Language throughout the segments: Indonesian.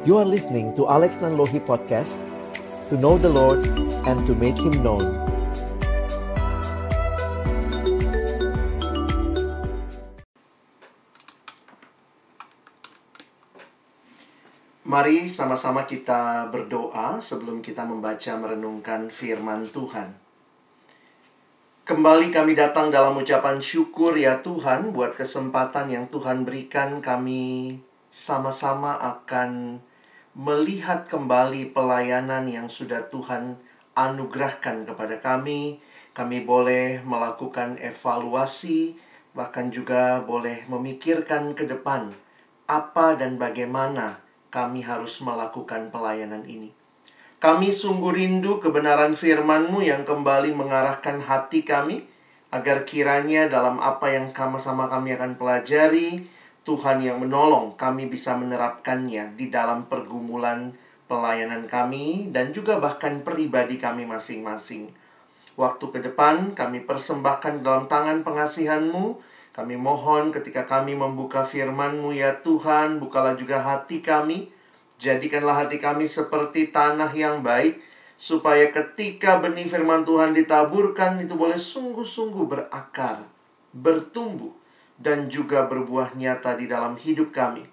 You are listening to Alex Nanlohi Podcast To know the Lord and to make Him known Mari sama-sama kita berdoa sebelum kita membaca merenungkan firman Tuhan. Kembali kami datang dalam ucapan syukur ya Tuhan buat kesempatan yang Tuhan berikan kami sama-sama akan melihat kembali pelayanan yang sudah Tuhan anugerahkan kepada kami. Kami boleh melakukan evaluasi, bahkan juga boleh memikirkan ke depan apa dan bagaimana kami harus melakukan pelayanan ini. Kami sungguh rindu kebenaran firman-Mu yang kembali mengarahkan hati kami, agar kiranya dalam apa yang sama-sama kami akan pelajari, Tuhan yang menolong kami bisa menerapkannya di dalam pergumulan pelayanan kami dan juga bahkan pribadi kami masing-masing. Waktu ke depan kami persembahkan dalam tangan pengasihan-Mu, kami mohon ketika kami membuka firman-Mu ya Tuhan, bukalah juga hati kami. Jadikanlah hati kami seperti tanah yang baik, supaya ketika benih firman Tuhan ditaburkan, itu boleh sungguh-sungguh berakar, bertumbuh, dan juga berbuah nyata di dalam hidup kami.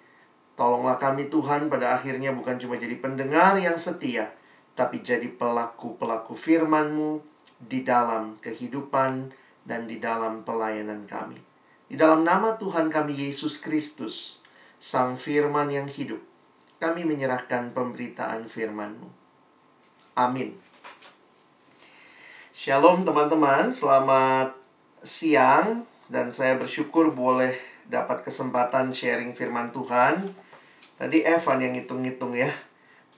Tolonglah kami Tuhan pada akhirnya bukan cuma jadi pendengar yang setia, tapi jadi pelaku-pelaku firman-Mu di dalam kehidupan dan di dalam pelayanan kami. Di dalam nama Tuhan kami Yesus Kristus, Sang Firman yang hidup, kami menyerahkan pemberitaan firman-Mu. Amin. Shalom teman-teman, selamat siang dan saya bersyukur boleh dapat kesempatan sharing firman Tuhan. Tadi Evan yang ngitung-ngitung ya,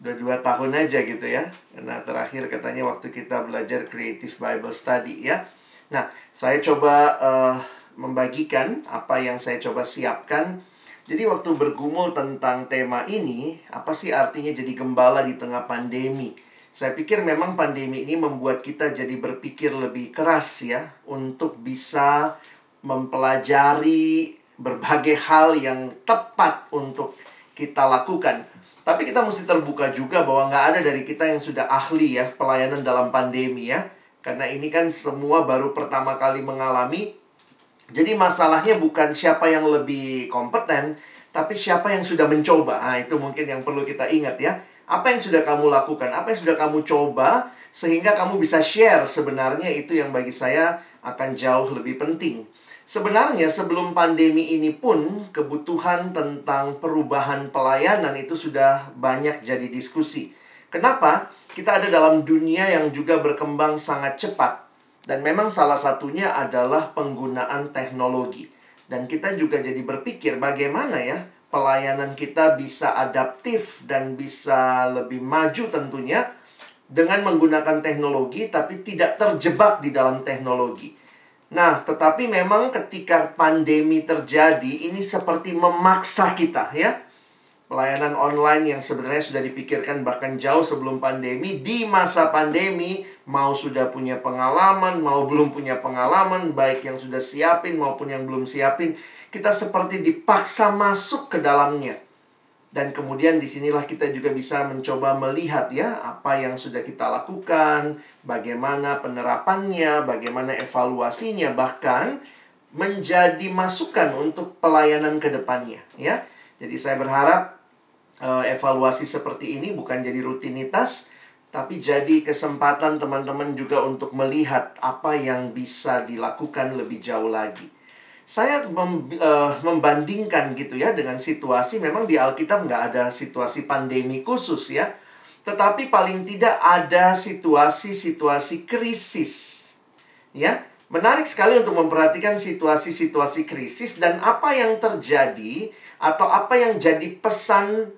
udah dua tahun aja gitu ya. Nah terakhir katanya waktu kita belajar Creative Bible Study ya. Nah saya coba uh, membagikan apa yang saya coba siapkan. Jadi waktu bergumul tentang tema ini, apa sih artinya jadi gembala di tengah pandemi? Saya pikir memang pandemi ini membuat kita jadi berpikir lebih keras ya untuk bisa mempelajari berbagai hal yang tepat untuk kita lakukan. Tapi kita mesti terbuka juga bahwa nggak ada dari kita yang sudah ahli ya pelayanan dalam pandemi ya. Karena ini kan semua baru pertama kali mengalami jadi masalahnya bukan siapa yang lebih kompeten, tapi siapa yang sudah mencoba. Nah, itu mungkin yang perlu kita ingat ya. Apa yang sudah kamu lakukan? Apa yang sudah kamu coba sehingga kamu bisa share sebenarnya itu yang bagi saya akan jauh lebih penting. Sebenarnya sebelum pandemi ini pun kebutuhan tentang perubahan pelayanan itu sudah banyak jadi diskusi. Kenapa? Kita ada dalam dunia yang juga berkembang sangat cepat dan memang salah satunya adalah penggunaan teknologi. Dan kita juga jadi berpikir bagaimana ya pelayanan kita bisa adaptif dan bisa lebih maju tentunya dengan menggunakan teknologi tapi tidak terjebak di dalam teknologi. Nah, tetapi memang ketika pandemi terjadi ini seperti memaksa kita ya. Pelayanan online yang sebenarnya sudah dipikirkan bahkan jauh sebelum pandemi di masa pandemi mau sudah punya pengalaman mau belum punya pengalaman baik yang sudah siapin maupun yang belum siapin kita seperti dipaksa masuk ke dalamnya dan kemudian di sinilah kita juga bisa mencoba melihat ya apa yang sudah kita lakukan bagaimana penerapannya bagaimana evaluasinya bahkan menjadi masukan untuk pelayanan ke depannya ya jadi saya berharap uh, evaluasi seperti ini bukan jadi rutinitas, tapi jadi kesempatan teman-teman juga untuk melihat apa yang bisa dilakukan lebih jauh lagi. Saya mem, uh, membandingkan gitu ya dengan situasi, memang di Alkitab nggak ada situasi pandemi khusus ya, tetapi paling tidak ada situasi-situasi krisis, ya. Menarik sekali untuk memperhatikan situasi-situasi krisis dan apa yang terjadi atau apa yang jadi pesan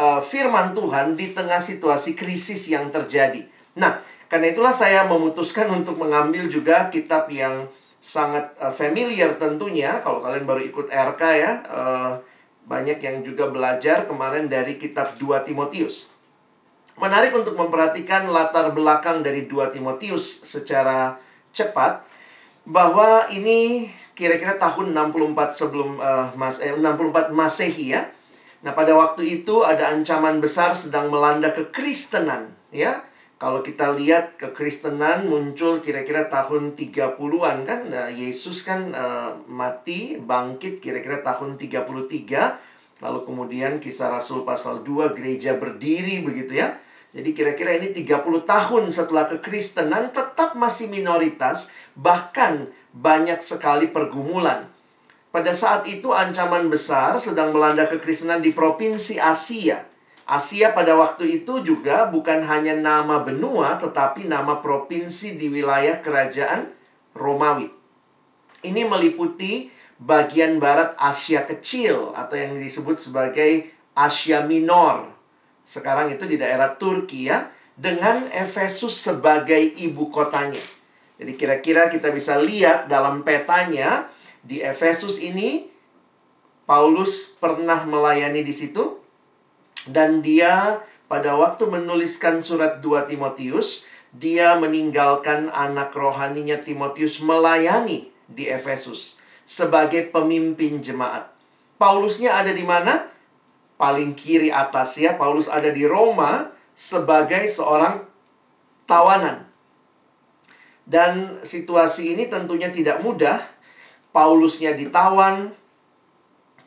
uh, firman Tuhan di tengah situasi krisis yang terjadi. Nah, karena itulah saya memutuskan untuk mengambil juga kitab yang sangat uh, familiar tentunya. Kalau kalian baru ikut RK ya, uh, banyak yang juga belajar kemarin dari kitab 2 Timotius. Menarik untuk memperhatikan latar belakang dari 2 Timotius secara cepat bahwa ini kira-kira tahun 64 sebelum uh, Mas eh, 64 Masehi ya Nah, pada waktu itu ada ancaman besar sedang melanda kekristenan, ya. Kalau kita lihat kekristenan muncul kira-kira tahun 30-an kan nah, Yesus kan uh, mati bangkit kira-kira tahun 33 lalu kemudian kisah Rasul pasal 2 gereja berdiri begitu ya. Jadi kira-kira ini 30 tahun setelah kekristenan tetap masih minoritas bahkan banyak sekali pergumulan. Pada saat itu ancaman besar sedang melanda kekristenan di provinsi Asia. Asia pada waktu itu juga bukan hanya nama benua, tetapi nama provinsi di wilayah kerajaan Romawi. Ini meliputi bagian barat Asia Kecil atau yang disebut sebagai Asia Minor. Sekarang itu di daerah Turki ya, dengan Efesus sebagai ibu kotanya. Jadi kira-kira kita bisa lihat dalam petanya di Efesus ini Paulus pernah melayani di situ dan dia pada waktu menuliskan surat 2 Timotius, dia meninggalkan anak rohaninya Timotius melayani di Efesus sebagai pemimpin jemaat. Paulusnya ada di mana? Paling kiri atas ya, Paulus ada di Roma sebagai seorang tawanan. Dan situasi ini tentunya tidak mudah. Paulusnya ditawan,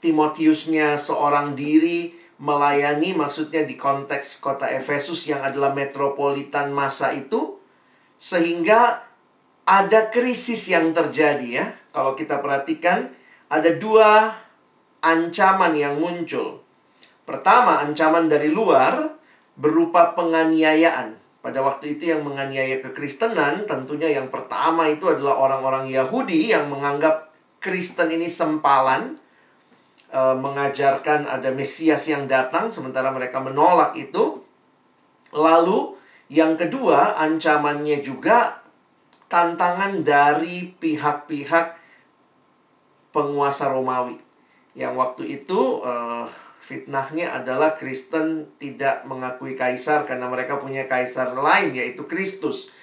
Timotiusnya seorang diri, melayani maksudnya di konteks kota Efesus yang adalah metropolitan masa itu sehingga ada krisis yang terjadi ya. Kalau kita perhatikan ada dua ancaman yang muncul. Pertama, ancaman dari luar berupa penganiayaan. Pada waktu itu yang menganiaya kekristenan tentunya yang pertama itu adalah orang-orang Yahudi yang menganggap Kristen ini sempalan e, mengajarkan ada Mesias yang datang sementara mereka menolak itu. Lalu yang kedua ancamannya juga tantangan dari pihak-pihak penguasa Romawi yang waktu itu e, fitnahnya adalah Kristen tidak mengakui kaisar karena mereka punya kaisar lain yaitu Kristus.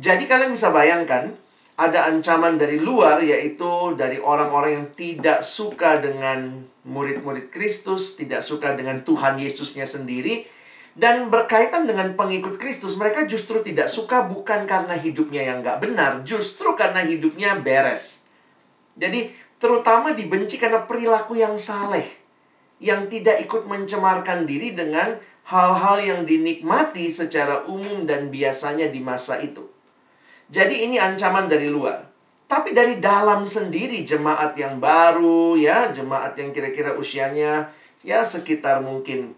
Jadi kalian bisa bayangkan ada ancaman dari luar yaitu dari orang-orang yang tidak suka dengan murid-murid Kristus, tidak suka dengan Tuhan Yesusnya sendiri dan berkaitan dengan pengikut Kristus, mereka justru tidak suka bukan karena hidupnya yang nggak benar, justru karena hidupnya beres. Jadi, terutama dibenci karena perilaku yang saleh, yang tidak ikut mencemarkan diri dengan hal-hal yang dinikmati secara umum dan biasanya di masa itu. Jadi ini ancaman dari luar. Tapi dari dalam sendiri jemaat yang baru ya, jemaat yang kira-kira usianya ya sekitar mungkin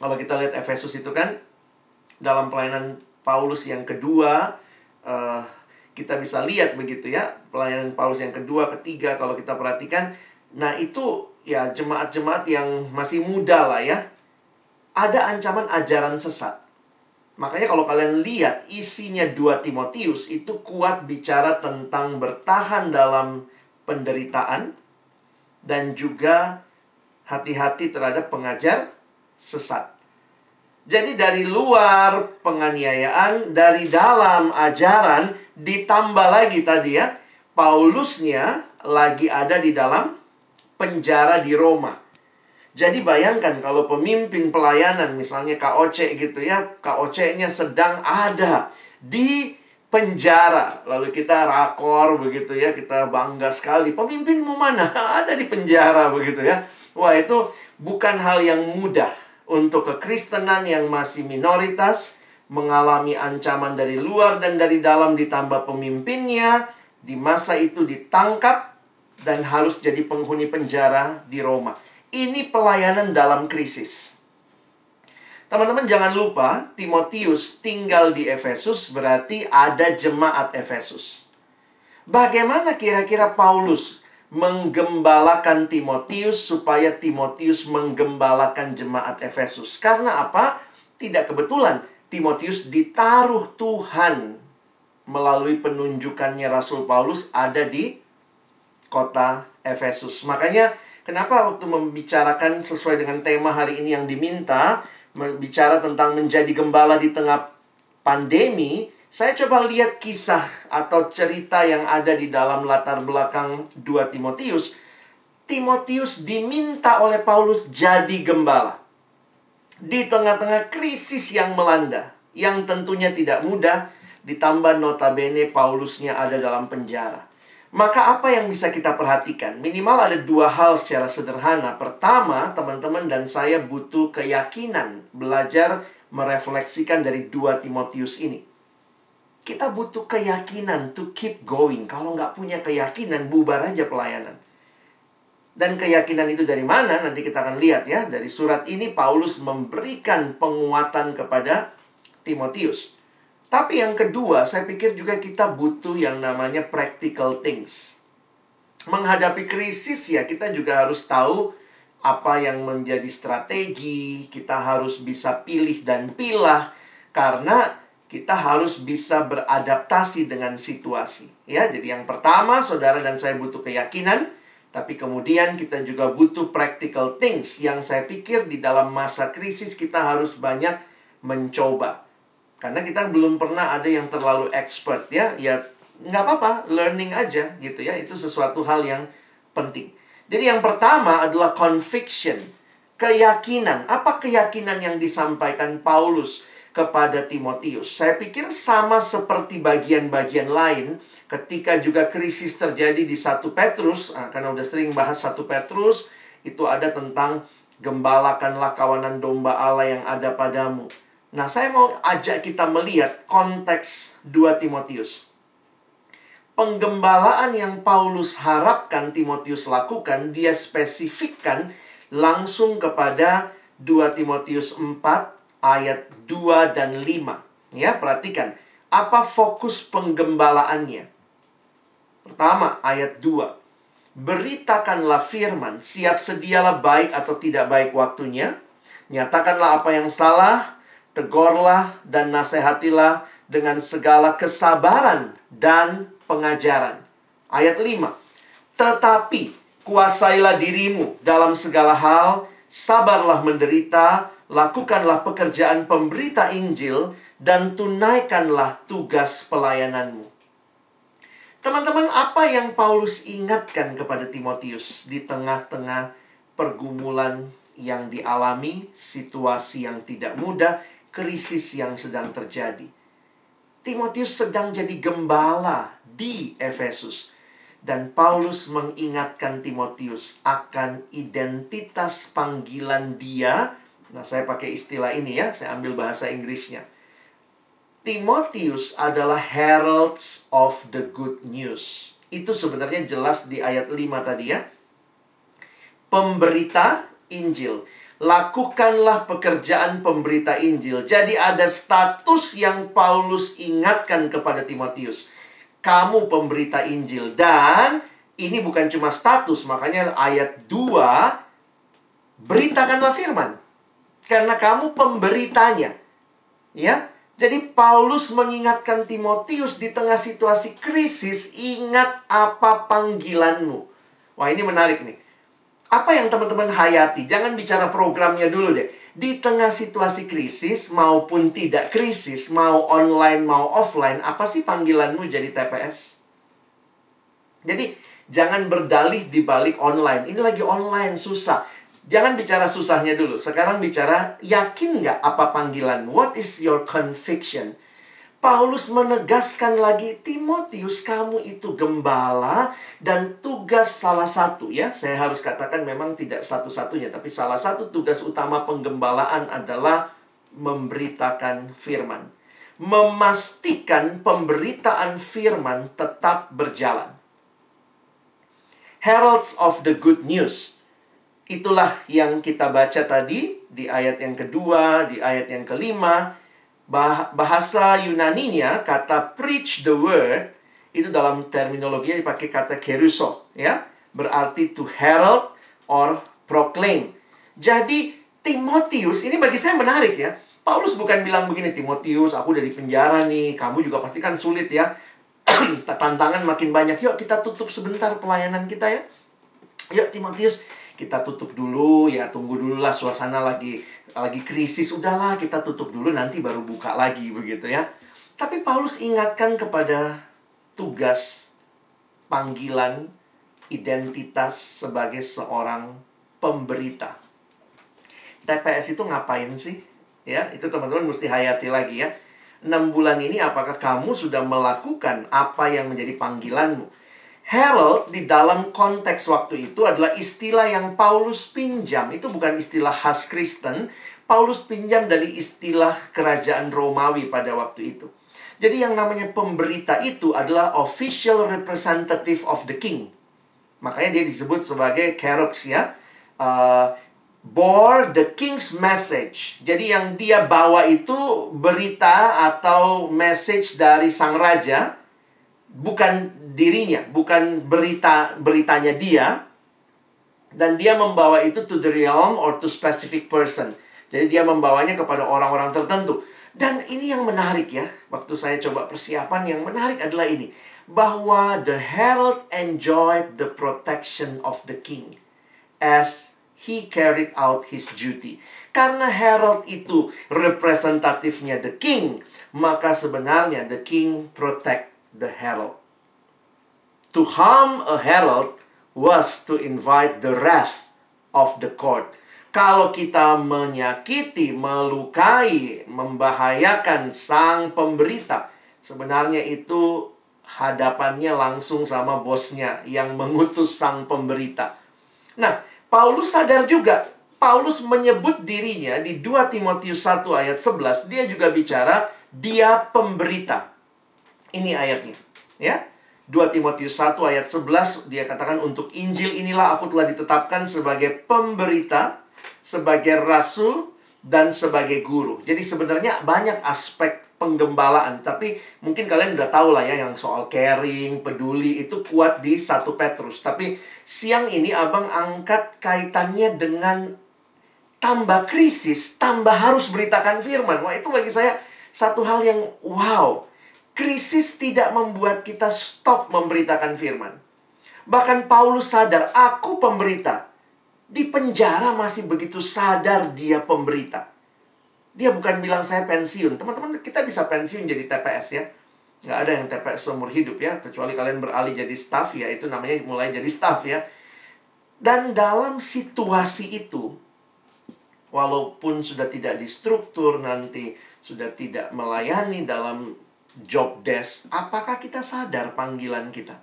kalau kita lihat Efesus itu kan dalam pelayanan Paulus yang kedua uh, kita bisa lihat begitu ya pelayanan Paulus yang kedua ketiga kalau kita perhatikan. Nah itu ya jemaat-jemaat yang masih muda lah ya. Ada ancaman ajaran sesat Makanya kalau kalian lihat isinya dua Timotius itu kuat bicara tentang bertahan dalam penderitaan dan juga hati-hati terhadap pengajar sesat. Jadi dari luar penganiayaan, dari dalam ajaran ditambah lagi tadi ya, Paulusnya lagi ada di dalam penjara di Roma. Jadi bayangkan kalau pemimpin pelayanan misalnya KOC gitu ya, KOC-nya sedang ada di penjara. Lalu kita rakor begitu ya, kita bangga sekali. Pemimpinmu mana? ada di penjara begitu ya. Wah, itu bukan hal yang mudah untuk kekristenan yang masih minoritas mengalami ancaman dari luar dan dari dalam ditambah pemimpinnya di masa itu ditangkap dan harus jadi penghuni penjara di Roma. Ini pelayanan dalam krisis. Teman-teman jangan lupa Timotius tinggal di Efesus berarti ada jemaat Efesus. Bagaimana kira-kira Paulus menggembalakan Timotius supaya Timotius menggembalakan jemaat Efesus? Karena apa? Tidak kebetulan Timotius ditaruh Tuhan melalui penunjukannya Rasul Paulus ada di kota Efesus. Makanya Kenapa waktu membicarakan sesuai dengan tema hari ini yang diminta, bicara tentang menjadi gembala di tengah pandemi, saya coba lihat kisah atau cerita yang ada di dalam latar belakang 2 Timotius. Timotius diminta oleh Paulus jadi gembala. Di tengah-tengah krisis yang melanda, yang tentunya tidak mudah, ditambah notabene Paulusnya ada dalam penjara. Maka apa yang bisa kita perhatikan? Minimal ada dua hal secara sederhana. Pertama, teman-teman dan saya butuh keyakinan belajar merefleksikan dari dua Timotius ini. Kita butuh keyakinan to keep going. Kalau nggak punya keyakinan, bubar aja pelayanan. Dan keyakinan itu dari mana? Nanti kita akan lihat ya. Dari surat ini Paulus memberikan penguatan kepada Timotius. Tapi yang kedua, saya pikir juga kita butuh yang namanya practical things. Menghadapi krisis ya kita juga harus tahu apa yang menjadi strategi, kita harus bisa pilih dan pilah karena kita harus bisa beradaptasi dengan situasi. Ya, jadi yang pertama saudara dan saya butuh keyakinan, tapi kemudian kita juga butuh practical things yang saya pikir di dalam masa krisis kita harus banyak mencoba. Karena kita belum pernah ada yang terlalu expert ya, ya nggak apa-apa, learning aja gitu ya. Itu sesuatu hal yang penting. Jadi yang pertama adalah conviction, keyakinan. Apa keyakinan yang disampaikan Paulus kepada Timotius? Saya pikir sama seperti bagian-bagian lain ketika juga krisis terjadi di satu Petrus, nah, karena udah sering bahas satu Petrus, itu ada tentang gembalakanlah kawanan domba Allah yang ada padamu. Nah, saya mau ajak kita melihat konteks 2 Timotius. Penggembalaan yang Paulus harapkan Timotius lakukan, dia spesifikkan langsung kepada 2 Timotius 4 ayat 2 dan 5. Ya, perhatikan. Apa fokus penggembalaannya? Pertama, ayat 2. Beritakanlah firman, siap sedialah baik atau tidak baik waktunya. Nyatakanlah apa yang salah, tegurlah dan nasihatilah dengan segala kesabaran dan pengajaran. Ayat 5. Tetapi kuasailah dirimu dalam segala hal, sabarlah menderita, lakukanlah pekerjaan pemberita Injil, dan tunaikanlah tugas pelayananmu. Teman-teman, apa yang Paulus ingatkan kepada Timotius di tengah-tengah pergumulan yang dialami, situasi yang tidak mudah, krisis yang sedang terjadi? Timotius sedang jadi gembala di Efesus. Dan Paulus mengingatkan Timotius akan identitas panggilan dia. Nah, saya pakai istilah ini ya, saya ambil bahasa Inggrisnya Timotius adalah heralds of the good news. Itu sebenarnya jelas di ayat 5 tadi ya. Pemberita Injil. Lakukanlah pekerjaan pemberita Injil. Jadi ada status yang Paulus ingatkan kepada Timotius. Kamu pemberita Injil. Dan ini bukan cuma status. Makanya ayat 2. Beritakanlah firman. Karena kamu pemberitanya. Ya, jadi Paulus mengingatkan Timotius di tengah situasi krisis, ingat apa panggilanmu. Wah, ini menarik nih. Apa yang teman-teman hayati? Jangan bicara programnya dulu deh. Di tengah situasi krisis maupun tidak krisis, mau online mau offline, apa sih panggilanmu jadi TPS? Jadi jangan berdalih di balik online. Ini lagi online susah. Jangan bicara susahnya dulu. Sekarang bicara yakin nggak apa panggilan? What is your conviction? Paulus menegaskan lagi, Timotius kamu itu gembala dan tugas salah satu ya. Saya harus katakan memang tidak satu-satunya, tapi salah satu tugas utama penggembalaan adalah memberitakan firman. Memastikan pemberitaan firman tetap berjalan. Heralds of the good news Itulah yang kita baca tadi di ayat yang kedua, di ayat yang kelima. Bahasa Yunaninya kata preach the word itu dalam terminologi dipakai kata keruso ya. Berarti to herald or proclaim. Jadi Timotius ini bagi saya menarik ya. Paulus bukan bilang begini Timotius, aku udah di penjara nih, kamu juga pasti kan sulit ya. Tantangan makin banyak. Yuk kita tutup sebentar pelayanan kita ya. Yuk Timotius, kita tutup dulu ya tunggu dulu lah suasana lagi lagi krisis udahlah kita tutup dulu nanti baru buka lagi begitu ya tapi Paulus ingatkan kepada tugas panggilan identitas sebagai seorang pemberita. TPS itu ngapain sih? Ya, itu teman-teman mesti hayati lagi ya. 6 bulan ini apakah kamu sudah melakukan apa yang menjadi panggilanmu? Herald di dalam konteks waktu itu adalah istilah yang Paulus pinjam. Itu bukan istilah khas Kristen. Paulus pinjam dari istilah kerajaan Romawi pada waktu itu. Jadi yang namanya pemberita itu adalah official representative of the king. Makanya dia disebut sebagai Kerox ya. Uh, bore the king's message. Jadi yang dia bawa itu berita atau message dari sang raja, bukan dirinya, bukan berita beritanya dia. Dan dia membawa itu to the realm or to specific person. Jadi dia membawanya kepada orang-orang tertentu. Dan ini yang menarik ya, waktu saya coba persiapan yang menarik adalah ini. Bahwa the herald enjoyed the protection of the king. As he carried out his duty. Karena herald itu representatifnya the king, maka sebenarnya the king protect the herald. To harm a herald was to invite the wrath of the court. Kalau kita menyakiti, melukai, membahayakan sang pemberita, sebenarnya itu hadapannya langsung sama bosnya yang mengutus sang pemberita. Nah, Paulus sadar juga. Paulus menyebut dirinya di 2 Timotius 1 ayat 11. Dia juga bicara dia pemberita. Ini ayatnya. Ya. 2 Timotius 1 ayat 11 dia katakan untuk Injil inilah aku telah ditetapkan sebagai pemberita, sebagai rasul dan sebagai guru. Jadi sebenarnya banyak aspek penggembalaan, tapi mungkin kalian udah tahu lah ya yang soal caring, peduli itu kuat di 1 Petrus. Tapi siang ini abang angkat kaitannya dengan tambah krisis, tambah harus beritakan firman. Wah, itu bagi saya satu hal yang wow. Krisis tidak membuat kita stop memberitakan firman. Bahkan Paulus sadar, aku pemberita. Di penjara masih begitu sadar dia pemberita. Dia bukan bilang saya pensiun. Teman-teman, kita bisa pensiun jadi TPS ya nggak ada yang TPS seumur hidup ya kecuali kalian beralih jadi staff ya itu namanya mulai jadi staff ya dan dalam situasi itu walaupun sudah tidak distruktur nanti sudah tidak melayani dalam job desk apakah kita sadar panggilan kita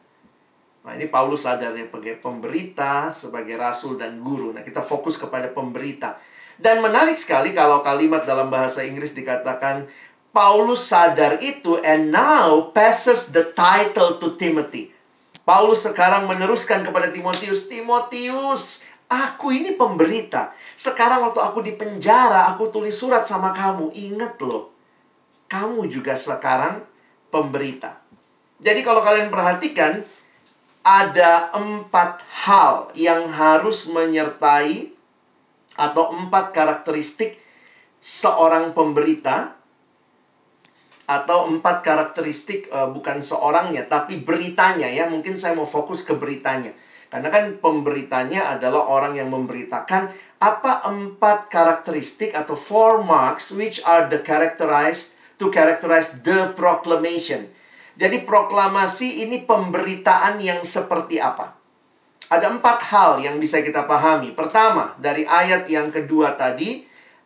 nah ini Paulus sadar ya sebagai pemberita sebagai rasul dan guru nah kita fokus kepada pemberita dan menarik sekali kalau kalimat dalam bahasa Inggris dikatakan Paulus sadar itu and now passes the title to Timothy. Paulus sekarang meneruskan kepada Timotius, Timotius, aku ini pemberita. Sekarang waktu aku di penjara, aku tulis surat sama kamu. Ingat loh, kamu juga sekarang pemberita. Jadi kalau kalian perhatikan, ada empat hal yang harus menyertai atau empat karakteristik seorang pemberita atau empat karakteristik uh, bukan seorangnya tapi beritanya ya. Mungkin saya mau fokus ke beritanya. Karena kan pemberitanya adalah orang yang memberitakan apa empat karakteristik atau four marks which are the characterized to characterize the proclamation jadi proklamasi ini pemberitaan yang seperti apa ada empat hal yang bisa kita pahami pertama dari ayat yang kedua tadi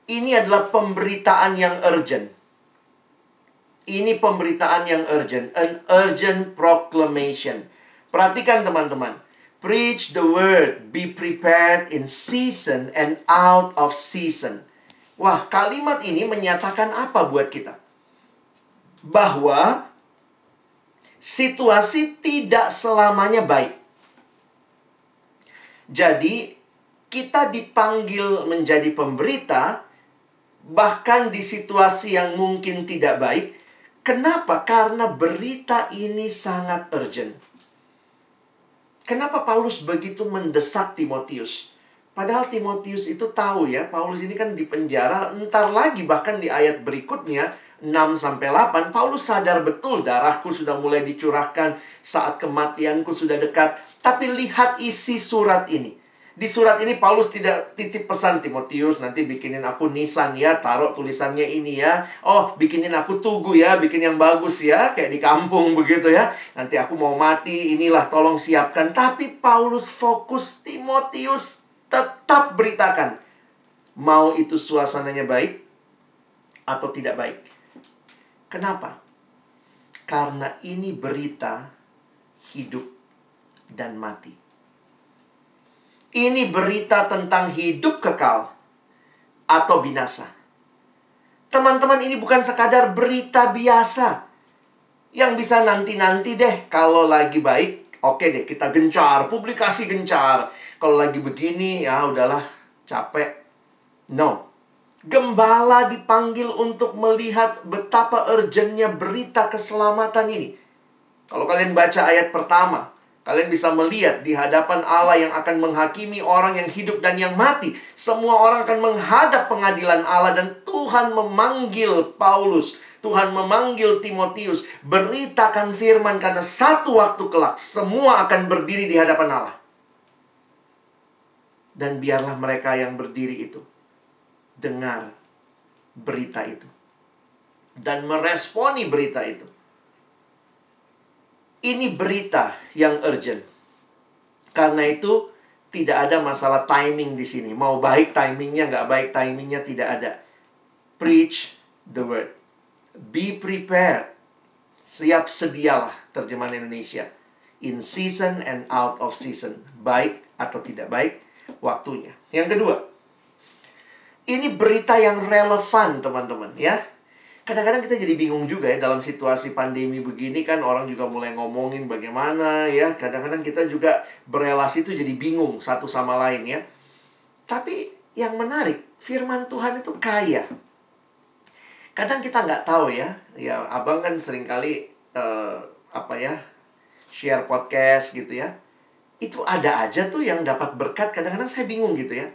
ini adalah pemberitaan yang urgent ini pemberitaan yang urgent, an urgent proclamation. Perhatikan teman-teman. Preach the word, be prepared in season and out of season. Wah, kalimat ini menyatakan apa buat kita? Bahwa situasi tidak selamanya baik. Jadi, kita dipanggil menjadi pemberita, bahkan di situasi yang mungkin tidak baik, Kenapa? Karena berita ini sangat urgent. Kenapa Paulus begitu mendesak Timotius? Padahal Timotius itu tahu ya, Paulus ini kan di penjara, entar lagi bahkan di ayat berikutnya 6 sampai 8 Paulus sadar betul darahku sudah mulai dicurahkan saat kematianku sudah dekat. Tapi lihat isi surat ini. Di surat ini Paulus tidak titip pesan Timotius nanti bikinin aku nisan ya, taruh tulisannya ini ya. Oh, bikinin aku tugu ya, bikin yang bagus ya, kayak di kampung begitu ya. Nanti aku mau mati, inilah tolong siapkan. Tapi Paulus fokus Timotius tetap beritakan. Mau itu suasananya baik atau tidak baik. Kenapa? Karena ini berita hidup dan mati. Ini berita tentang hidup kekal atau binasa. Teman-teman, ini bukan sekadar berita biasa yang bisa nanti-nanti deh kalau lagi baik. Oke deh, kita gencar, publikasi gencar. Kalau lagi begini, ya udahlah, capek. No. Gembala dipanggil untuk melihat betapa urgentnya berita keselamatan ini. Kalau kalian baca ayat pertama, Kalian bisa melihat di hadapan Allah yang akan menghakimi orang yang hidup dan yang mati. Semua orang akan menghadap pengadilan Allah dan Tuhan memanggil Paulus. Tuhan memanggil Timotius. Beritakan firman karena satu waktu kelak semua akan berdiri di hadapan Allah. Dan biarlah mereka yang berdiri itu dengar berita itu. Dan meresponi berita itu ini berita yang urgent. Karena itu tidak ada masalah timing di sini. Mau baik timingnya, nggak baik timingnya tidak ada. Preach the word. Be prepared. Siap sedialah terjemahan Indonesia. In season and out of season. Baik atau tidak baik waktunya. Yang kedua, ini berita yang relevan teman-teman ya. Kadang-kadang kita jadi bingung juga ya dalam situasi pandemi begini kan orang juga mulai ngomongin bagaimana ya. Kadang-kadang kita juga berelasi itu jadi bingung satu sama lain ya. Tapi yang menarik firman Tuhan itu kaya. Kadang kita nggak tahu ya. Ya abang kan sering kali uh, apa ya share podcast gitu ya. Itu ada aja tuh yang dapat berkat kadang-kadang saya bingung gitu ya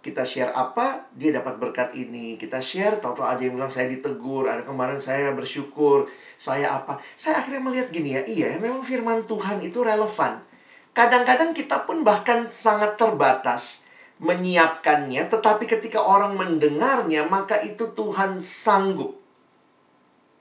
kita share apa, dia dapat berkat ini. Kita share, tahu-tahu ada yang bilang saya ditegur, ada kemarin saya bersyukur, saya apa. Saya akhirnya melihat gini ya, iya memang firman Tuhan itu relevan. Kadang-kadang kita pun bahkan sangat terbatas menyiapkannya, tetapi ketika orang mendengarnya, maka itu Tuhan sanggup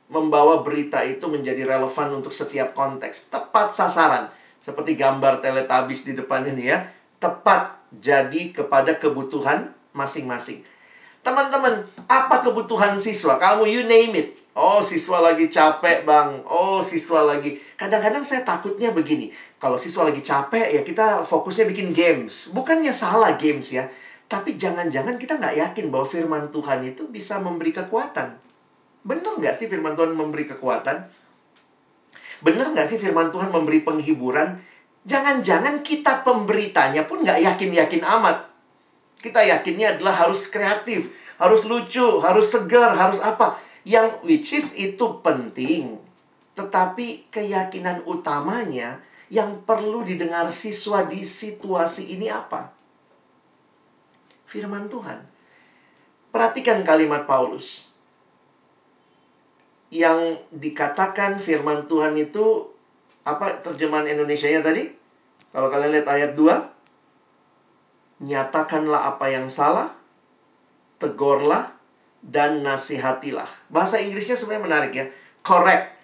membawa berita itu menjadi relevan untuk setiap konteks. Tepat sasaran. Seperti gambar teletabis di depan ini ya. Tepat jadi kepada kebutuhan masing-masing. Teman-teman, apa kebutuhan siswa? Kamu you name it. Oh, siswa lagi capek, Bang. Oh, siswa lagi. Kadang-kadang saya takutnya begini. Kalau siswa lagi capek, ya kita fokusnya bikin games. Bukannya salah games ya. Tapi jangan-jangan kita nggak yakin bahwa firman Tuhan itu bisa memberi kekuatan. Benar nggak sih firman Tuhan memberi kekuatan? Benar nggak sih firman Tuhan memberi penghiburan? Jangan-jangan kita pemberitanya pun nggak yakin-yakin amat. Kita yakinnya adalah harus kreatif, harus lucu, harus segar, harus apa. Yang which is itu penting. Tetapi keyakinan utamanya yang perlu didengar siswa di situasi ini apa? Firman Tuhan. Perhatikan kalimat Paulus. Yang dikatakan firman Tuhan itu apa terjemahan Indonesia-nya tadi? Kalau kalian lihat ayat 2, nyatakanlah apa yang salah, tegurlah, dan nasihatilah. Bahasa Inggrisnya sebenarnya menarik ya. Correct.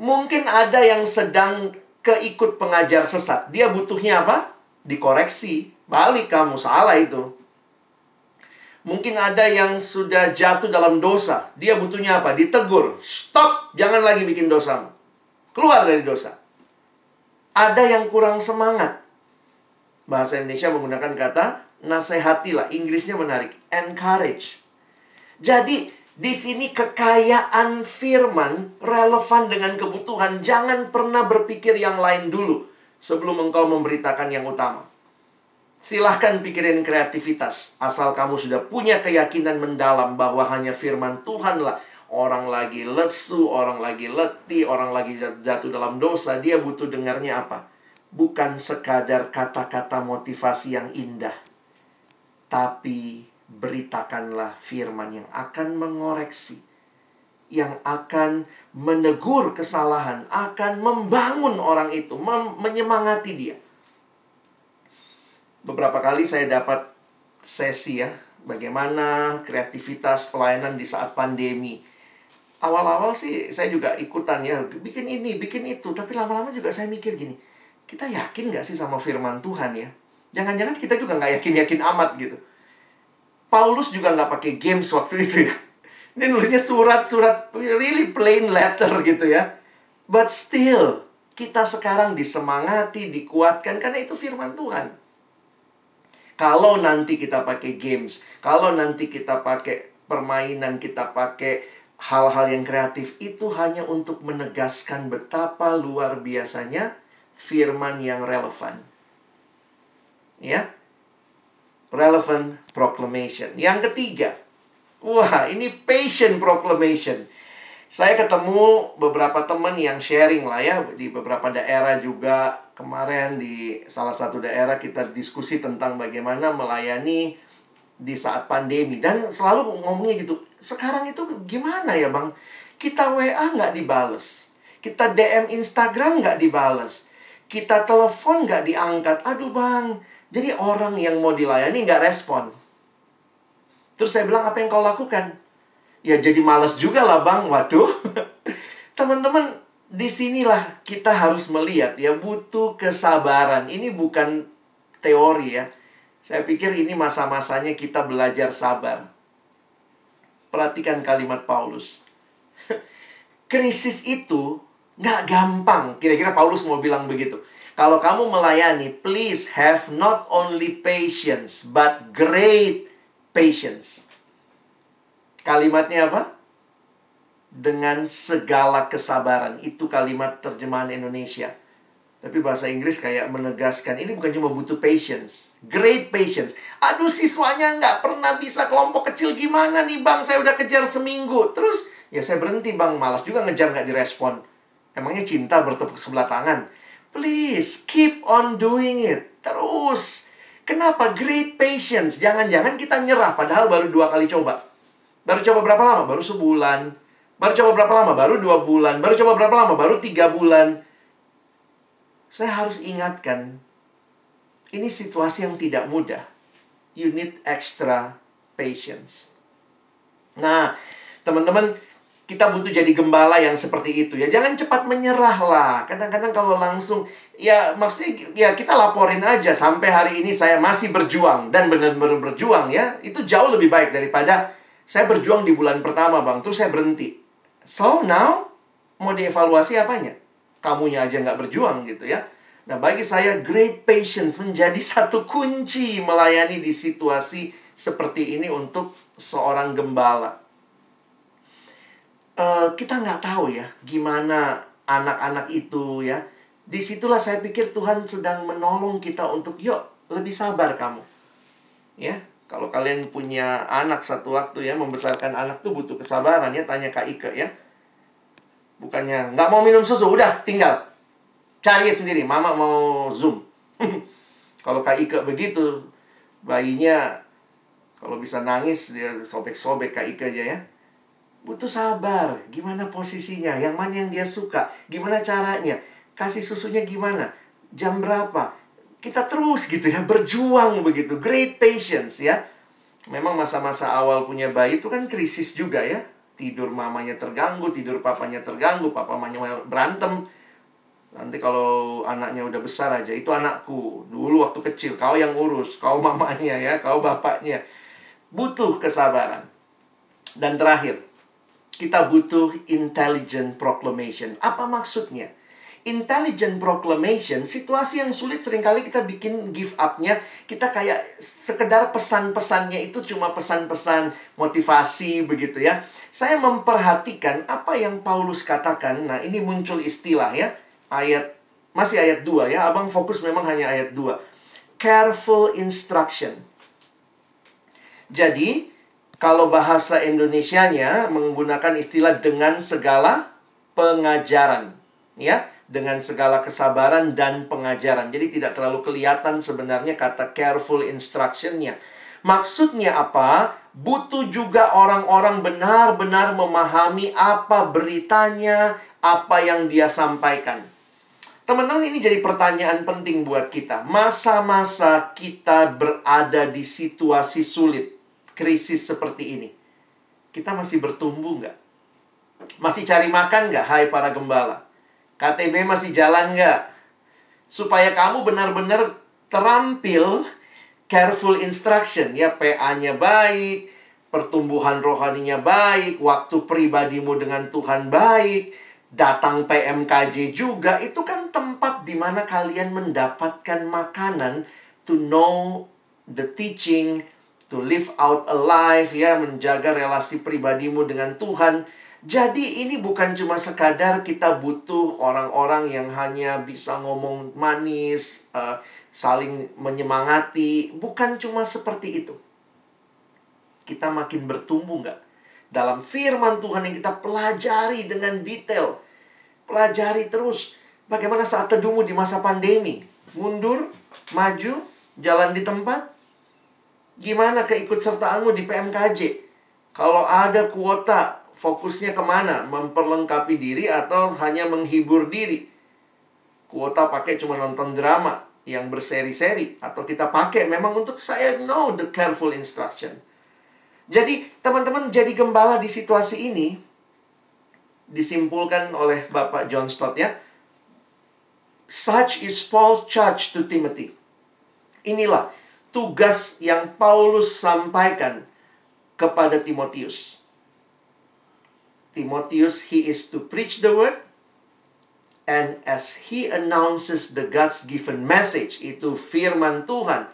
Mungkin ada yang sedang keikut pengajar sesat. Dia butuhnya apa? Dikoreksi. Balik kamu, salah itu. Mungkin ada yang sudah jatuh dalam dosa. Dia butuhnya apa? Ditegur. Stop, jangan lagi bikin dosamu. Keluar dari dosa ada yang kurang semangat. Bahasa Indonesia menggunakan kata nasihatilah. Inggrisnya menarik. Encourage. Jadi, di sini kekayaan firman relevan dengan kebutuhan. Jangan pernah berpikir yang lain dulu sebelum engkau memberitakan yang utama. Silahkan pikirin kreativitas. Asal kamu sudah punya keyakinan mendalam bahwa hanya firman Tuhanlah orang lagi lesu, orang lagi letih, orang lagi jatuh dalam dosa, dia butuh dengarnya apa? Bukan sekadar kata-kata motivasi yang indah, tapi beritakanlah firman yang akan mengoreksi, yang akan menegur kesalahan, akan membangun orang itu, menyemangati dia. beberapa kali saya dapat sesi ya, bagaimana kreativitas pelayanan di saat pandemi. Awal-awal sih saya juga ikutan ya, bikin ini, bikin itu. Tapi lama-lama juga saya mikir gini, kita yakin gak sih sama firman Tuhan ya? Jangan-jangan kita juga nggak yakin-yakin amat gitu. Paulus juga nggak pakai games waktu itu ya. Ini nulisnya surat-surat really plain letter gitu ya. But still, kita sekarang disemangati, dikuatkan karena itu firman Tuhan. Kalau nanti kita pakai games, kalau nanti kita pakai permainan, kita pakai hal-hal yang kreatif itu hanya untuk menegaskan betapa luar biasanya firman yang relevan. Ya. Relevant proclamation. Yang ketiga. Wah, ini patient proclamation. Saya ketemu beberapa teman yang sharing lah ya di beberapa daerah juga. Kemarin di salah satu daerah kita diskusi tentang bagaimana melayani di saat pandemi dan selalu ngomongnya gitu. Sekarang itu gimana ya, Bang? Kita WA nggak dibales. Kita DM Instagram nggak dibales kita telepon nggak diangkat. Aduh bang, jadi orang yang mau dilayani nggak respon. Terus saya bilang, apa yang kau lakukan? Ya jadi males juga lah bang, waduh. Teman-teman, di sinilah kita harus melihat ya, butuh kesabaran. Ini bukan teori ya. Saya pikir ini masa-masanya kita belajar sabar. Perhatikan kalimat Paulus. Krisis itu Nggak gampang. Kira-kira Paulus mau bilang begitu. Kalau kamu melayani, please have not only patience, but great patience. Kalimatnya apa? Dengan segala kesabaran. Itu kalimat terjemahan Indonesia. Tapi bahasa Inggris kayak menegaskan, ini bukan cuma butuh patience. Great patience. Aduh siswanya nggak pernah bisa kelompok kecil gimana nih bang, saya udah kejar seminggu. Terus, ya saya berhenti bang, malas juga ngejar nggak direspon Emangnya cinta bertepuk sebelah tangan? Please, keep on doing it. Terus. Kenapa? Great patience. Jangan-jangan kita nyerah padahal baru dua kali coba. Baru coba berapa lama? Baru sebulan. Baru coba berapa lama? Baru dua bulan. Baru coba berapa lama? Baru tiga bulan. Saya harus ingatkan, ini situasi yang tidak mudah. You need extra patience. Nah, teman-teman, kita butuh jadi gembala yang seperti itu ya. Jangan cepat menyerah lah. Kadang-kadang kalau langsung ya maksudnya ya kita laporin aja sampai hari ini saya masih berjuang dan benar-benar berjuang ya. Itu jauh lebih baik daripada saya berjuang di bulan pertama, Bang. Terus saya berhenti. So now mau dievaluasi apanya? Kamunya aja nggak berjuang gitu ya. Nah, bagi saya great patience menjadi satu kunci melayani di situasi seperti ini untuk seorang gembala uh, kita nggak tahu ya gimana anak-anak itu ya. Di situlah saya pikir Tuhan sedang menolong kita untuk yuk lebih sabar kamu. Ya, kalau kalian punya anak satu waktu ya membesarkan anak tuh butuh kesabaran ya tanya Kak Ike ya. Bukannya nggak mau minum susu udah tinggal cari sendiri mama mau zoom. kalau Kak Ike begitu bayinya kalau bisa nangis dia sobek-sobek Kak Ike aja ya butuh sabar. Gimana posisinya? Yang mana yang dia suka? Gimana caranya? Kasih susunya gimana? Jam berapa? Kita terus gitu ya, berjuang begitu. Great patience ya. Memang masa-masa awal punya bayi itu kan krisis juga ya. Tidur mamanya terganggu, tidur papanya terganggu, papa mamanya berantem. Nanti kalau anaknya udah besar aja, itu anakku. Dulu waktu kecil, kau yang urus, kau mamanya ya, kau bapaknya. Butuh kesabaran. Dan terakhir, kita butuh intelligent proclamation. Apa maksudnya? Intelligent proclamation, situasi yang sulit sering kali kita bikin give up-nya. Kita kayak sekedar pesan-pesannya itu cuma pesan-pesan motivasi begitu ya. Saya memperhatikan apa yang Paulus katakan. Nah, ini muncul istilah ya. Ayat, masih ayat 2 ya. Abang fokus memang hanya ayat 2. Careful instruction. Jadi, kalau bahasa Indonesianya menggunakan istilah dengan segala pengajaran, ya, dengan segala kesabaran dan pengajaran. Jadi tidak terlalu kelihatan sebenarnya kata careful instructionnya. Maksudnya apa? Butuh juga orang-orang benar-benar memahami apa beritanya, apa yang dia sampaikan. Teman-teman ini jadi pertanyaan penting buat kita. Masa-masa kita berada di situasi sulit, krisis seperti ini. Kita masih bertumbuh nggak? Masih cari makan nggak, hai para gembala? KTB masih jalan nggak? Supaya kamu benar-benar terampil careful instruction. Ya, PA-nya baik, pertumbuhan rohaninya baik, waktu pribadimu dengan Tuhan baik, datang PMKJ juga, itu kan mana kalian mendapatkan makanan to know the teaching, to live out a life, ya, menjaga relasi pribadimu dengan Tuhan. Jadi ini bukan cuma sekadar kita butuh orang-orang yang hanya bisa ngomong manis, uh, saling menyemangati. Bukan cuma seperti itu. Kita makin bertumbuh nggak? Dalam firman Tuhan yang kita pelajari dengan detail. Pelajari terus bagaimana saat teduhmu di masa pandemi. Mundur, maju, jalan di tempat. Gimana keikutsertaanmu di PMKJ? Kalau ada kuota, fokusnya ke mana? Memperlengkapi diri atau hanya menghibur diri? Kuota pakai cuma nonton drama yang berseri-seri. Atau kita pakai memang untuk saya know the careful instruction. Jadi teman-teman jadi gembala di situasi ini disimpulkan oleh Bapak John Stott ya. Such is Paul's charge to Timothy. Inilah tugas yang Paulus sampaikan kepada Timotius. Timotius, he is to preach the word. And as he announces the God's given message, itu firman Tuhan.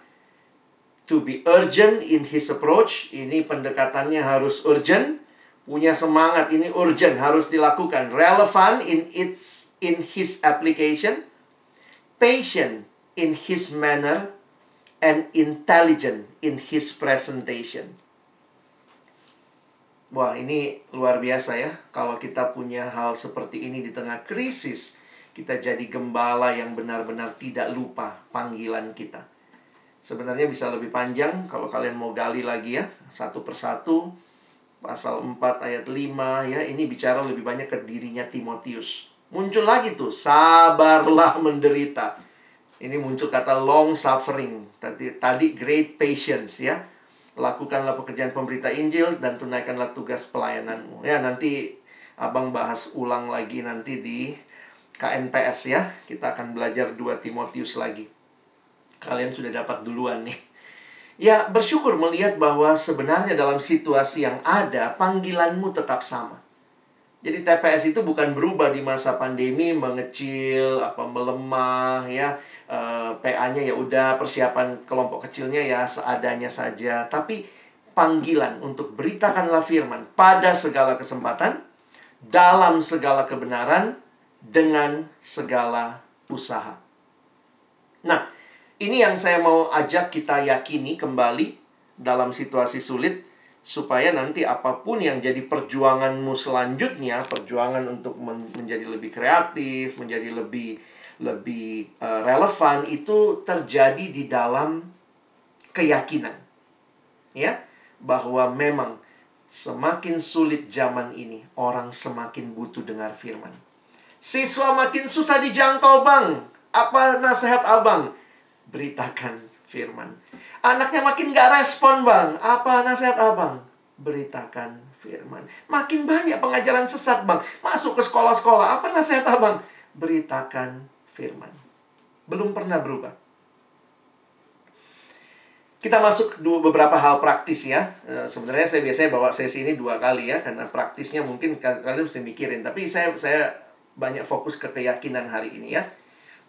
To be urgent in his approach, ini pendekatannya harus urgent punya semangat ini urgent harus dilakukan relevan in its in his application patient in his manner and intelligent in his presentation Wah, ini luar biasa ya. Kalau kita punya hal seperti ini di tengah krisis, kita jadi gembala yang benar-benar tidak lupa panggilan kita. Sebenarnya bisa lebih panjang kalau kalian mau gali lagi ya, satu persatu pasal 4 ayat 5 ya ini bicara lebih banyak ke dirinya Timotius. Muncul lagi tuh sabarlah menderita. Ini muncul kata long suffering. Tadi tadi great patience ya. Lakukanlah pekerjaan pemberita Injil dan tunaikanlah tugas pelayananmu. Ya nanti Abang bahas ulang lagi nanti di KNPS ya. Kita akan belajar 2 Timotius lagi. Kalian sudah dapat duluan nih. Ya, bersyukur melihat bahwa sebenarnya dalam situasi yang ada, panggilanmu tetap sama. Jadi TPS itu bukan berubah di masa pandemi, mengecil, apa melemah, ya. E, eh, PA-nya ya udah persiapan kelompok kecilnya ya seadanya saja, tapi panggilan untuk beritakanlah firman pada segala kesempatan, dalam segala kebenaran, dengan segala usaha. Nah, ini yang saya mau ajak kita yakini kembali dalam situasi sulit supaya nanti apa pun yang jadi perjuanganmu selanjutnya, perjuangan untuk men menjadi lebih kreatif, menjadi lebih lebih uh, relevan itu terjadi di dalam keyakinan. Ya, bahwa memang semakin sulit zaman ini, orang semakin butuh dengar firman. Siswa makin susah dijangkau, Bang. Apa nasihat Abang? beritakan firman. Anaknya makin gak respon bang. Apa nasihat abang? Beritakan firman. Makin banyak pengajaran sesat bang. Masuk ke sekolah-sekolah. Apa nasihat abang? Beritakan firman. Belum pernah berubah. Kita masuk dua, beberapa hal praktis ya. E, sebenarnya saya biasanya bawa sesi ini dua kali ya. Karena praktisnya mungkin kalian mesti mikirin. Tapi saya, saya banyak fokus ke keyakinan hari ini ya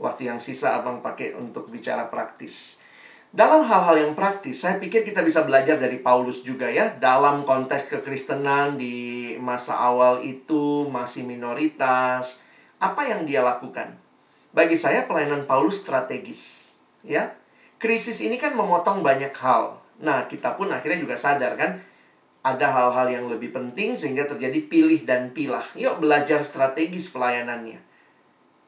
waktu yang sisa abang pakai untuk bicara praktis. Dalam hal-hal yang praktis, saya pikir kita bisa belajar dari Paulus juga ya. Dalam konteks kekristenan di masa awal itu masih minoritas. Apa yang dia lakukan? Bagi saya pelayanan Paulus strategis. Ya, krisis ini kan memotong banyak hal. Nah, kita pun akhirnya juga sadar kan, ada hal-hal yang lebih penting sehingga terjadi pilih dan pilah. Yuk belajar strategis pelayanannya.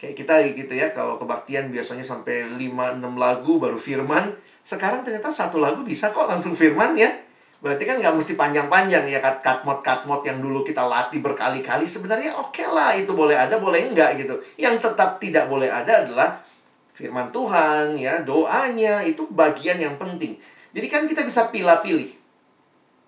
Kayak kita gitu ya, kalau kebaktian biasanya sampai 5-6 lagu baru firman. Sekarang ternyata satu lagu bisa kok langsung firman ya. Berarti kan nggak mesti panjang-panjang ya cut cut mod cut mod yang dulu kita latih berkali-kali sebenarnya oke okay lah itu boleh ada boleh enggak gitu. Yang tetap tidak boleh ada adalah firman Tuhan ya doanya itu bagian yang penting. Jadi kan kita bisa pilih-pilih.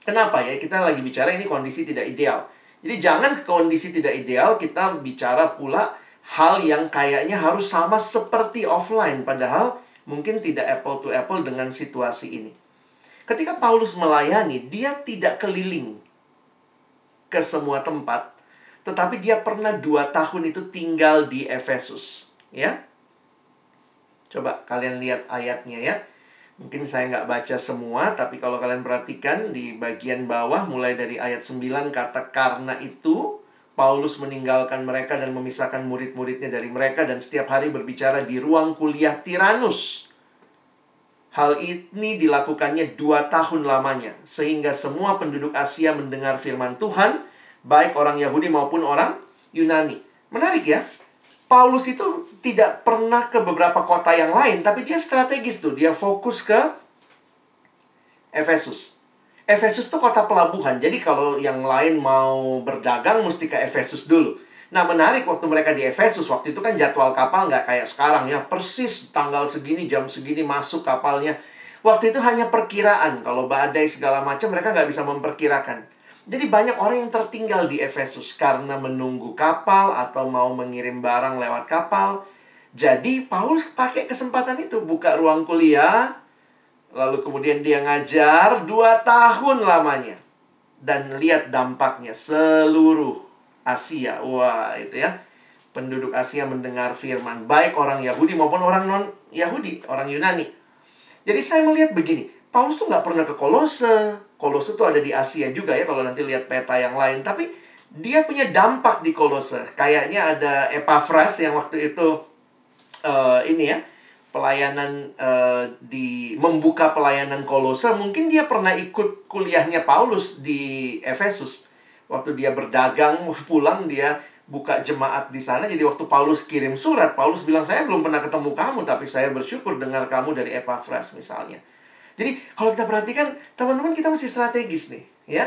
Kenapa ya kita lagi bicara ini kondisi tidak ideal. Jadi jangan kondisi tidak ideal kita bicara pula hal yang kayaknya harus sama seperti offline padahal mungkin tidak apple to apple dengan situasi ini. Ketika Paulus melayani, dia tidak keliling ke semua tempat, tetapi dia pernah dua tahun itu tinggal di Efesus. Ya, coba kalian lihat ayatnya ya. Mungkin saya nggak baca semua, tapi kalau kalian perhatikan di bagian bawah mulai dari ayat 9 kata karena itu Paulus meninggalkan mereka dan memisahkan murid-muridnya dari mereka dan setiap hari berbicara di ruang kuliah Tiranus Hal ini dilakukannya dua tahun lamanya, sehingga semua penduduk Asia mendengar firman Tuhan, baik orang Yahudi maupun orang Yunani. Menarik ya, Paulus itu tidak pernah ke beberapa kota yang lain, tapi dia strategis tuh, dia fokus ke Efesus. Efesus tuh kota pelabuhan, jadi kalau yang lain mau berdagang mesti ke Efesus dulu. Nah menarik waktu mereka di Efesus. Waktu itu kan jadwal kapal nggak kayak sekarang. Ya Persis tanggal segini, jam segini masuk kapalnya. Waktu itu hanya perkiraan. Kalau badai segala macam mereka nggak bisa memperkirakan. Jadi banyak orang yang tertinggal di Efesus Karena menunggu kapal Atau mau mengirim barang lewat kapal. Jadi Paulus pakai kesempatan itu Buka ruang kuliah Lalu kemudian dia ngajar Dua tahun lamanya Dan lihat dampaknya Seluruh Asia. Wah, itu ya. Penduduk Asia mendengar firman. Baik orang Yahudi maupun orang non-Yahudi, orang Yunani. Jadi saya melihat begini. Paulus tuh nggak pernah ke Kolose. Kolose tuh ada di Asia juga ya kalau nanti lihat peta yang lain. Tapi dia punya dampak di Kolose. Kayaknya ada Epaphras yang waktu itu uh, ini ya pelayanan uh, di membuka pelayanan Kolose. Mungkin dia pernah ikut kuliahnya Paulus di Efesus waktu dia berdagang pulang dia buka jemaat di sana. Jadi waktu Paulus kirim surat, Paulus bilang saya belum pernah ketemu kamu, tapi saya bersyukur dengar kamu dari Epaphras misalnya. Jadi kalau kita perhatikan teman-teman kita mesti strategis nih, ya.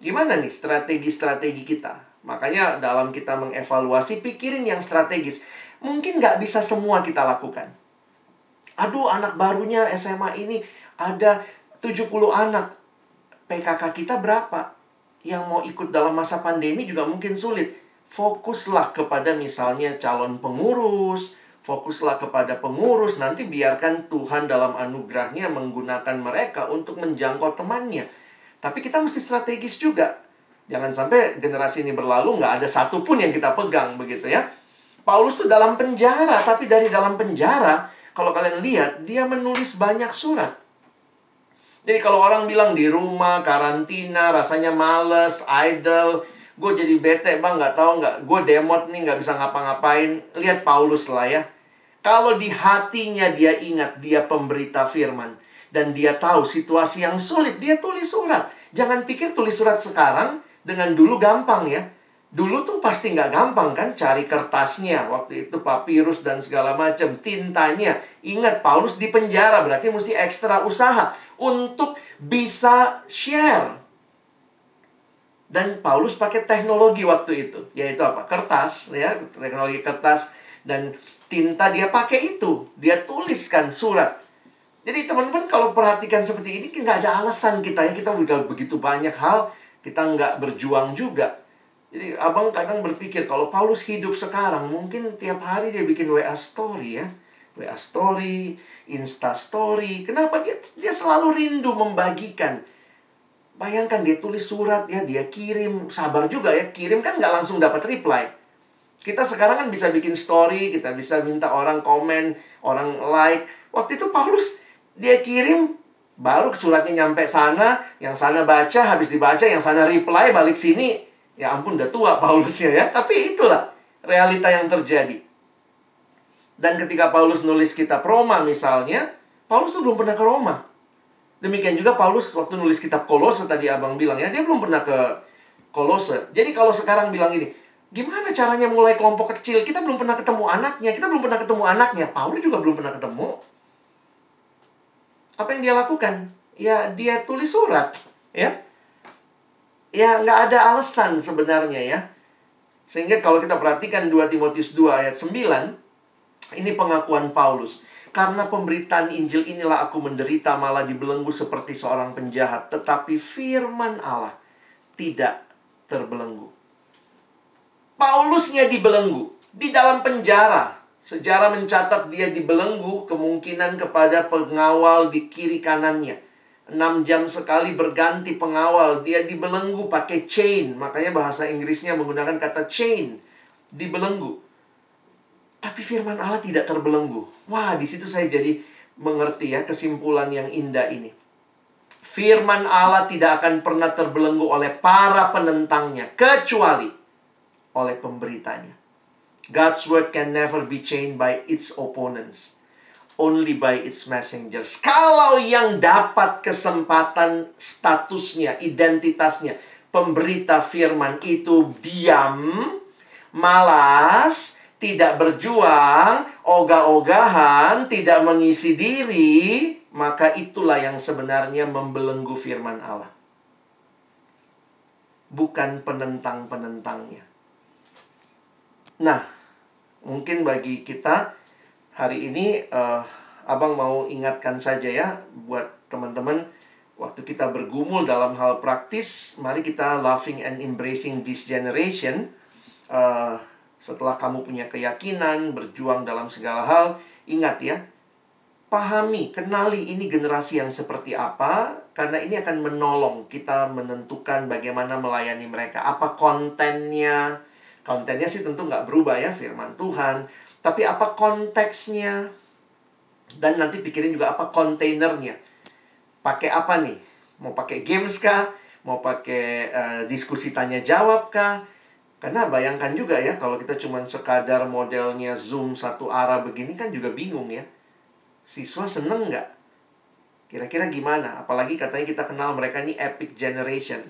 Gimana nih strategi-strategi kita? Makanya dalam kita mengevaluasi pikirin yang strategis. Mungkin nggak bisa semua kita lakukan. Aduh anak barunya SMA ini ada 70 anak. PKK kita berapa? yang mau ikut dalam masa pandemi juga mungkin sulit. Fokuslah kepada misalnya calon pengurus, fokuslah kepada pengurus, nanti biarkan Tuhan dalam anugerahnya menggunakan mereka untuk menjangkau temannya. Tapi kita mesti strategis juga. Jangan sampai generasi ini berlalu nggak ada satupun yang kita pegang begitu ya. Paulus tuh dalam penjara, tapi dari dalam penjara, kalau kalian lihat, dia menulis banyak surat. Jadi kalau orang bilang di rumah, karantina, rasanya males, idle, gue jadi bete bang, nggak tahu nggak, gue demot nih nggak bisa ngapa-ngapain. Lihat Paulus lah ya. Kalau di hatinya dia ingat dia pemberita firman dan dia tahu situasi yang sulit, dia tulis surat. Jangan pikir tulis surat sekarang dengan dulu gampang ya. Dulu tuh pasti nggak gampang kan cari kertasnya waktu itu papirus dan segala macam tintanya. Ingat Paulus di penjara berarti mesti ekstra usaha untuk bisa share. Dan Paulus pakai teknologi waktu itu, yaitu apa? Kertas, ya, teknologi kertas dan tinta dia pakai itu. Dia tuliskan surat. Jadi teman-teman kalau perhatikan seperti ini, nggak ada alasan kita ya, kita udah begitu banyak hal, kita nggak berjuang juga. Jadi abang kadang berpikir kalau Paulus hidup sekarang, mungkin tiap hari dia bikin WA story ya. WA story, Insta Story. Kenapa dia dia selalu rindu membagikan? Bayangkan dia tulis surat ya, dia kirim, sabar juga ya, kirim kan nggak langsung dapat reply. Kita sekarang kan bisa bikin story, kita bisa minta orang komen, orang like. Waktu itu Paulus dia kirim baru suratnya nyampe sana, yang sana baca, habis dibaca, yang sana reply balik sini. Ya ampun udah tua Paulusnya ya, tapi itulah realita yang terjadi. Dan ketika Paulus nulis kitab Roma misalnya, Paulus tuh belum pernah ke Roma. Demikian juga Paulus waktu nulis kitab Kolose tadi abang bilang ya, dia belum pernah ke Kolose. Jadi kalau sekarang bilang ini, gimana caranya mulai kelompok kecil? Kita belum pernah ketemu anaknya, kita belum pernah ketemu anaknya. Paulus juga belum pernah ketemu. Apa yang dia lakukan? Ya dia tulis surat. Ya. Ya, nggak ada alasan sebenarnya ya. Sehingga kalau kita perhatikan 2 Timotius 2 ayat 9, ini pengakuan Paulus. Karena pemberitaan Injil inilah aku menderita malah dibelenggu seperti seorang penjahat. Tetapi firman Allah tidak terbelenggu. Paulusnya dibelenggu. Di dalam penjara. Sejarah mencatat dia dibelenggu kemungkinan kepada pengawal di kiri kanannya. 6 jam sekali berganti pengawal. Dia dibelenggu pakai chain. Makanya bahasa Inggrisnya menggunakan kata chain. Dibelenggu. Tapi firman Allah tidak terbelenggu. Wah, di situ saya jadi mengerti ya kesimpulan yang indah ini. Firman Allah tidak akan pernah terbelenggu oleh para penentangnya kecuali oleh pemberitanya. God's word can never be chained by its opponents, only by its messengers. Kalau yang dapat kesempatan statusnya, identitasnya, pemberita firman itu diam, malas, tidak berjuang, ogah-ogahan, tidak mengisi diri, maka itulah yang sebenarnya membelenggu firman Allah. Bukan penentang-penentangnya. Nah, mungkin bagi kita hari ini uh, Abang mau ingatkan saja ya buat teman-teman waktu kita bergumul dalam hal praktis, mari kita loving and embracing this generation. Uh, setelah kamu punya keyakinan, berjuang dalam segala hal, ingat ya, pahami, kenali ini generasi yang seperti apa, karena ini akan menolong kita menentukan bagaimana melayani mereka. Apa kontennya? Kontennya sih tentu nggak berubah ya, firman Tuhan. Tapi apa konteksnya? Dan nanti pikirin juga apa kontainernya. Pakai apa nih? Mau pakai games kah? Mau pakai uh, diskusi tanya jawab kah? Karena bayangkan juga ya, kalau kita cuma sekadar modelnya Zoom satu arah begini kan juga bingung ya. Siswa seneng nggak? Kira-kira gimana? Apalagi katanya kita kenal mereka ini epic generation.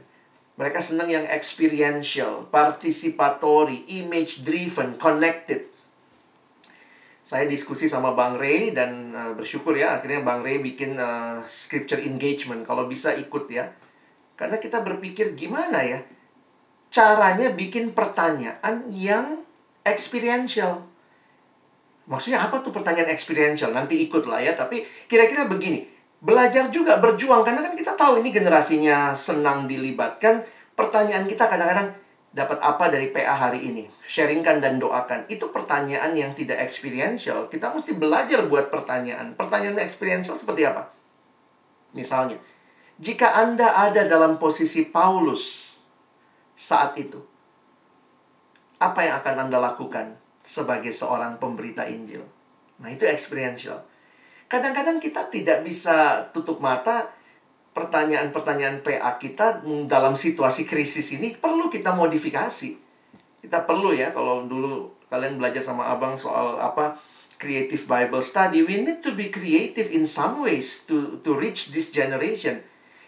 Mereka seneng yang experiential, participatory, image driven, connected. Saya diskusi sama Bang Ray dan uh, bersyukur ya akhirnya Bang Ray bikin uh, scripture engagement kalau bisa ikut ya. Karena kita berpikir gimana ya? caranya bikin pertanyaan yang experiential. Maksudnya apa tuh pertanyaan experiential? Nanti ikutlah ya, tapi kira-kira begini. Belajar juga berjuang karena kan kita tahu ini generasinya senang dilibatkan. Pertanyaan kita kadang-kadang dapat apa dari PA hari ini? Sharingkan dan doakan. Itu pertanyaan yang tidak experiential. Kita mesti belajar buat pertanyaan. Pertanyaan experiential seperti apa? Misalnya, jika Anda ada dalam posisi Paulus saat itu. Apa yang akan Anda lakukan sebagai seorang pemberita Injil? Nah, itu experiential. Kadang-kadang kita tidak bisa tutup mata pertanyaan-pertanyaan PA kita dalam situasi krisis ini perlu kita modifikasi. Kita perlu ya kalau dulu kalian belajar sama Abang soal apa creative Bible study, we need to be creative in some ways to to reach this generation.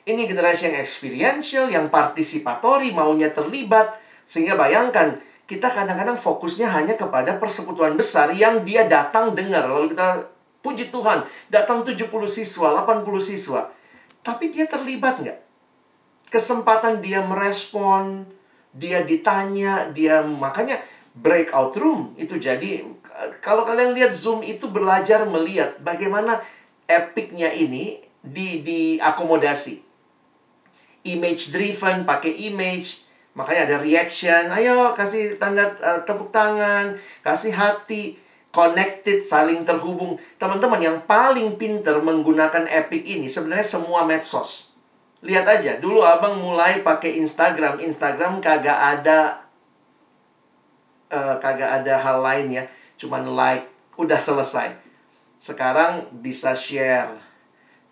Ini generasi yang experiential, yang partisipatori, maunya terlibat. Sehingga bayangkan, kita kadang-kadang fokusnya hanya kepada persekutuan besar yang dia datang dengar. Lalu kita puji Tuhan, datang 70 siswa, 80 siswa. Tapi dia terlibat nggak? Kesempatan dia merespon, dia ditanya, dia makanya breakout room itu jadi kalau kalian lihat Zoom itu belajar melihat bagaimana epicnya ini di diakomodasi image driven, pakai image. Makanya ada reaction. Ayo kasih tanda uh, tepuk tangan, kasih hati, connected, saling terhubung. Teman-teman yang paling pinter menggunakan Epic ini sebenarnya semua medsos. Lihat aja, dulu Abang mulai pakai Instagram. Instagram kagak ada uh, kagak ada hal lain ya. Cuman like, udah selesai. Sekarang bisa share,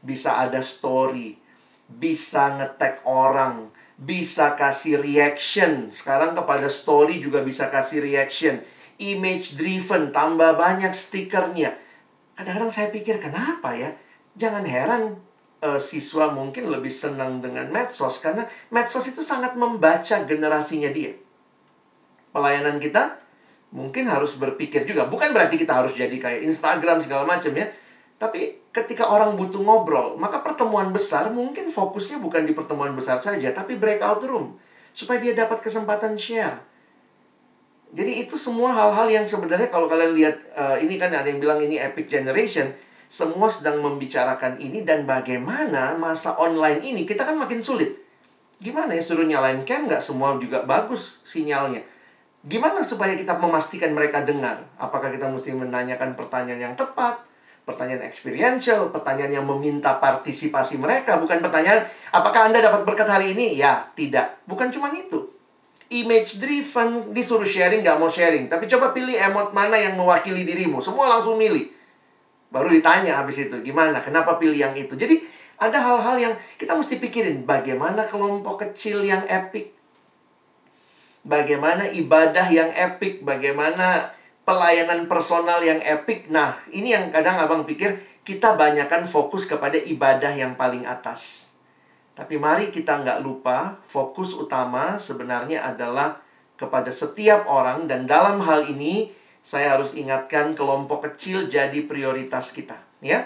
bisa ada story, bisa ngetek orang, bisa kasih reaction. Sekarang kepada story juga bisa kasih reaction. Image driven, tambah banyak stikernya. Kadang-kadang saya pikir, kenapa ya? Jangan heran uh, siswa mungkin lebih senang dengan medsos karena medsos itu sangat membaca generasinya dia. Pelayanan kita mungkin harus berpikir juga. Bukan berarti kita harus jadi kayak Instagram segala macam ya. Tapi ketika orang butuh ngobrol, maka pertemuan besar mungkin fokusnya bukan di pertemuan besar saja, tapi breakout room. Supaya dia dapat kesempatan share. Jadi itu semua hal-hal yang sebenarnya kalau kalian lihat, uh, ini kan ada yang bilang ini epic generation. Semua sedang membicarakan ini dan bagaimana masa online ini, kita kan makin sulit. Gimana ya suruh nyalain cam nggak semua juga bagus sinyalnya. Gimana supaya kita memastikan mereka dengar? Apakah kita mesti menanyakan pertanyaan yang tepat? pertanyaan experiential, pertanyaan yang meminta partisipasi mereka, bukan pertanyaan apakah Anda dapat berkat hari ini? Ya, tidak. Bukan cuma itu. Image driven, disuruh sharing, nggak mau sharing. Tapi coba pilih emot mana yang mewakili dirimu. Semua langsung milih. Baru ditanya habis itu, gimana? Kenapa pilih yang itu? Jadi, ada hal-hal yang kita mesti pikirin. Bagaimana kelompok kecil yang epic? Bagaimana ibadah yang epic? Bagaimana pelayanan personal yang epic. Nah, ini yang kadang abang pikir kita banyakkan fokus kepada ibadah yang paling atas. Tapi mari kita nggak lupa, fokus utama sebenarnya adalah kepada setiap orang dan dalam hal ini saya harus ingatkan kelompok kecil jadi prioritas kita, ya.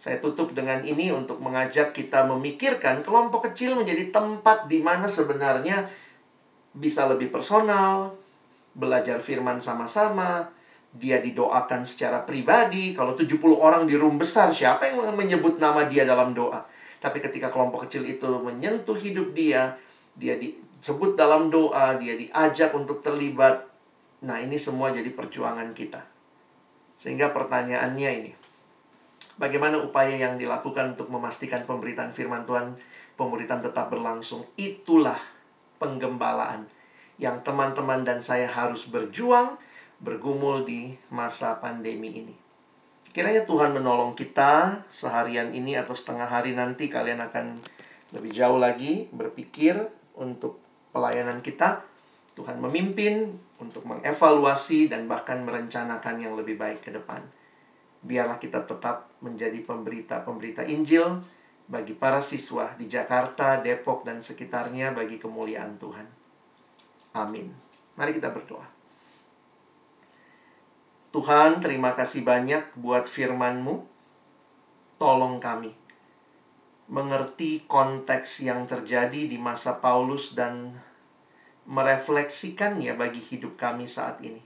Saya tutup dengan ini untuk mengajak kita memikirkan kelompok kecil menjadi tempat di mana sebenarnya bisa lebih personal, belajar firman sama-sama, dia didoakan secara pribadi. Kalau 70 orang di room besar, siapa yang menyebut nama dia dalam doa? Tapi ketika kelompok kecil itu menyentuh hidup dia, dia disebut dalam doa, dia diajak untuk terlibat. Nah, ini semua jadi perjuangan kita. Sehingga pertanyaannya ini, bagaimana upaya yang dilakukan untuk memastikan pemberitaan firman Tuhan, pemberitaan tetap berlangsung? Itulah penggembalaan yang teman-teman dan saya harus berjuang, bergumul di masa pandemi ini. Kiranya Tuhan menolong kita seharian ini atau setengah hari nanti kalian akan lebih jauh lagi berpikir untuk pelayanan kita. Tuhan memimpin untuk mengevaluasi dan bahkan merencanakan yang lebih baik ke depan. Biarlah kita tetap menjadi pemberita-pemberita Injil bagi para siswa di Jakarta, Depok, dan sekitarnya bagi kemuliaan Tuhan. Amin. Mari kita berdoa. Tuhan, terima kasih banyak buat firman-Mu. Tolong kami mengerti konteks yang terjadi di masa Paulus dan merefleksikannya bagi hidup kami saat ini.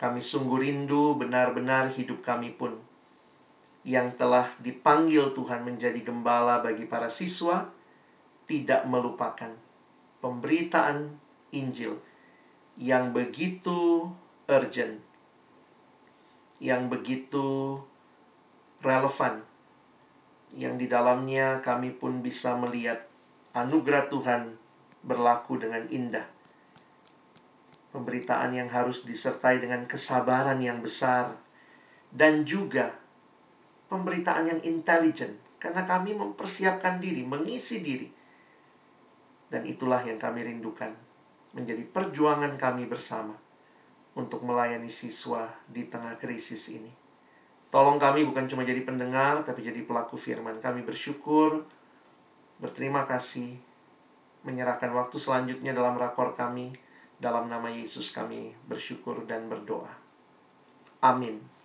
Kami sungguh rindu benar-benar hidup kami pun yang telah dipanggil Tuhan menjadi gembala bagi para siswa tidak melupakan pemberitaan Injil yang begitu urgent, yang begitu relevan, yang di dalamnya kami pun bisa melihat anugerah Tuhan berlaku dengan indah. Pemberitaan yang harus disertai dengan kesabaran yang besar dan juga pemberitaan yang intelijen karena kami mempersiapkan diri, mengisi diri. Dan itulah yang kami rindukan menjadi perjuangan kami bersama untuk melayani siswa di tengah krisis ini. Tolong kami bukan cuma jadi pendengar, tapi jadi pelaku firman. Kami bersyukur, berterima kasih, menyerahkan waktu selanjutnya dalam rakor kami. Dalam nama Yesus kami bersyukur dan berdoa. Amin.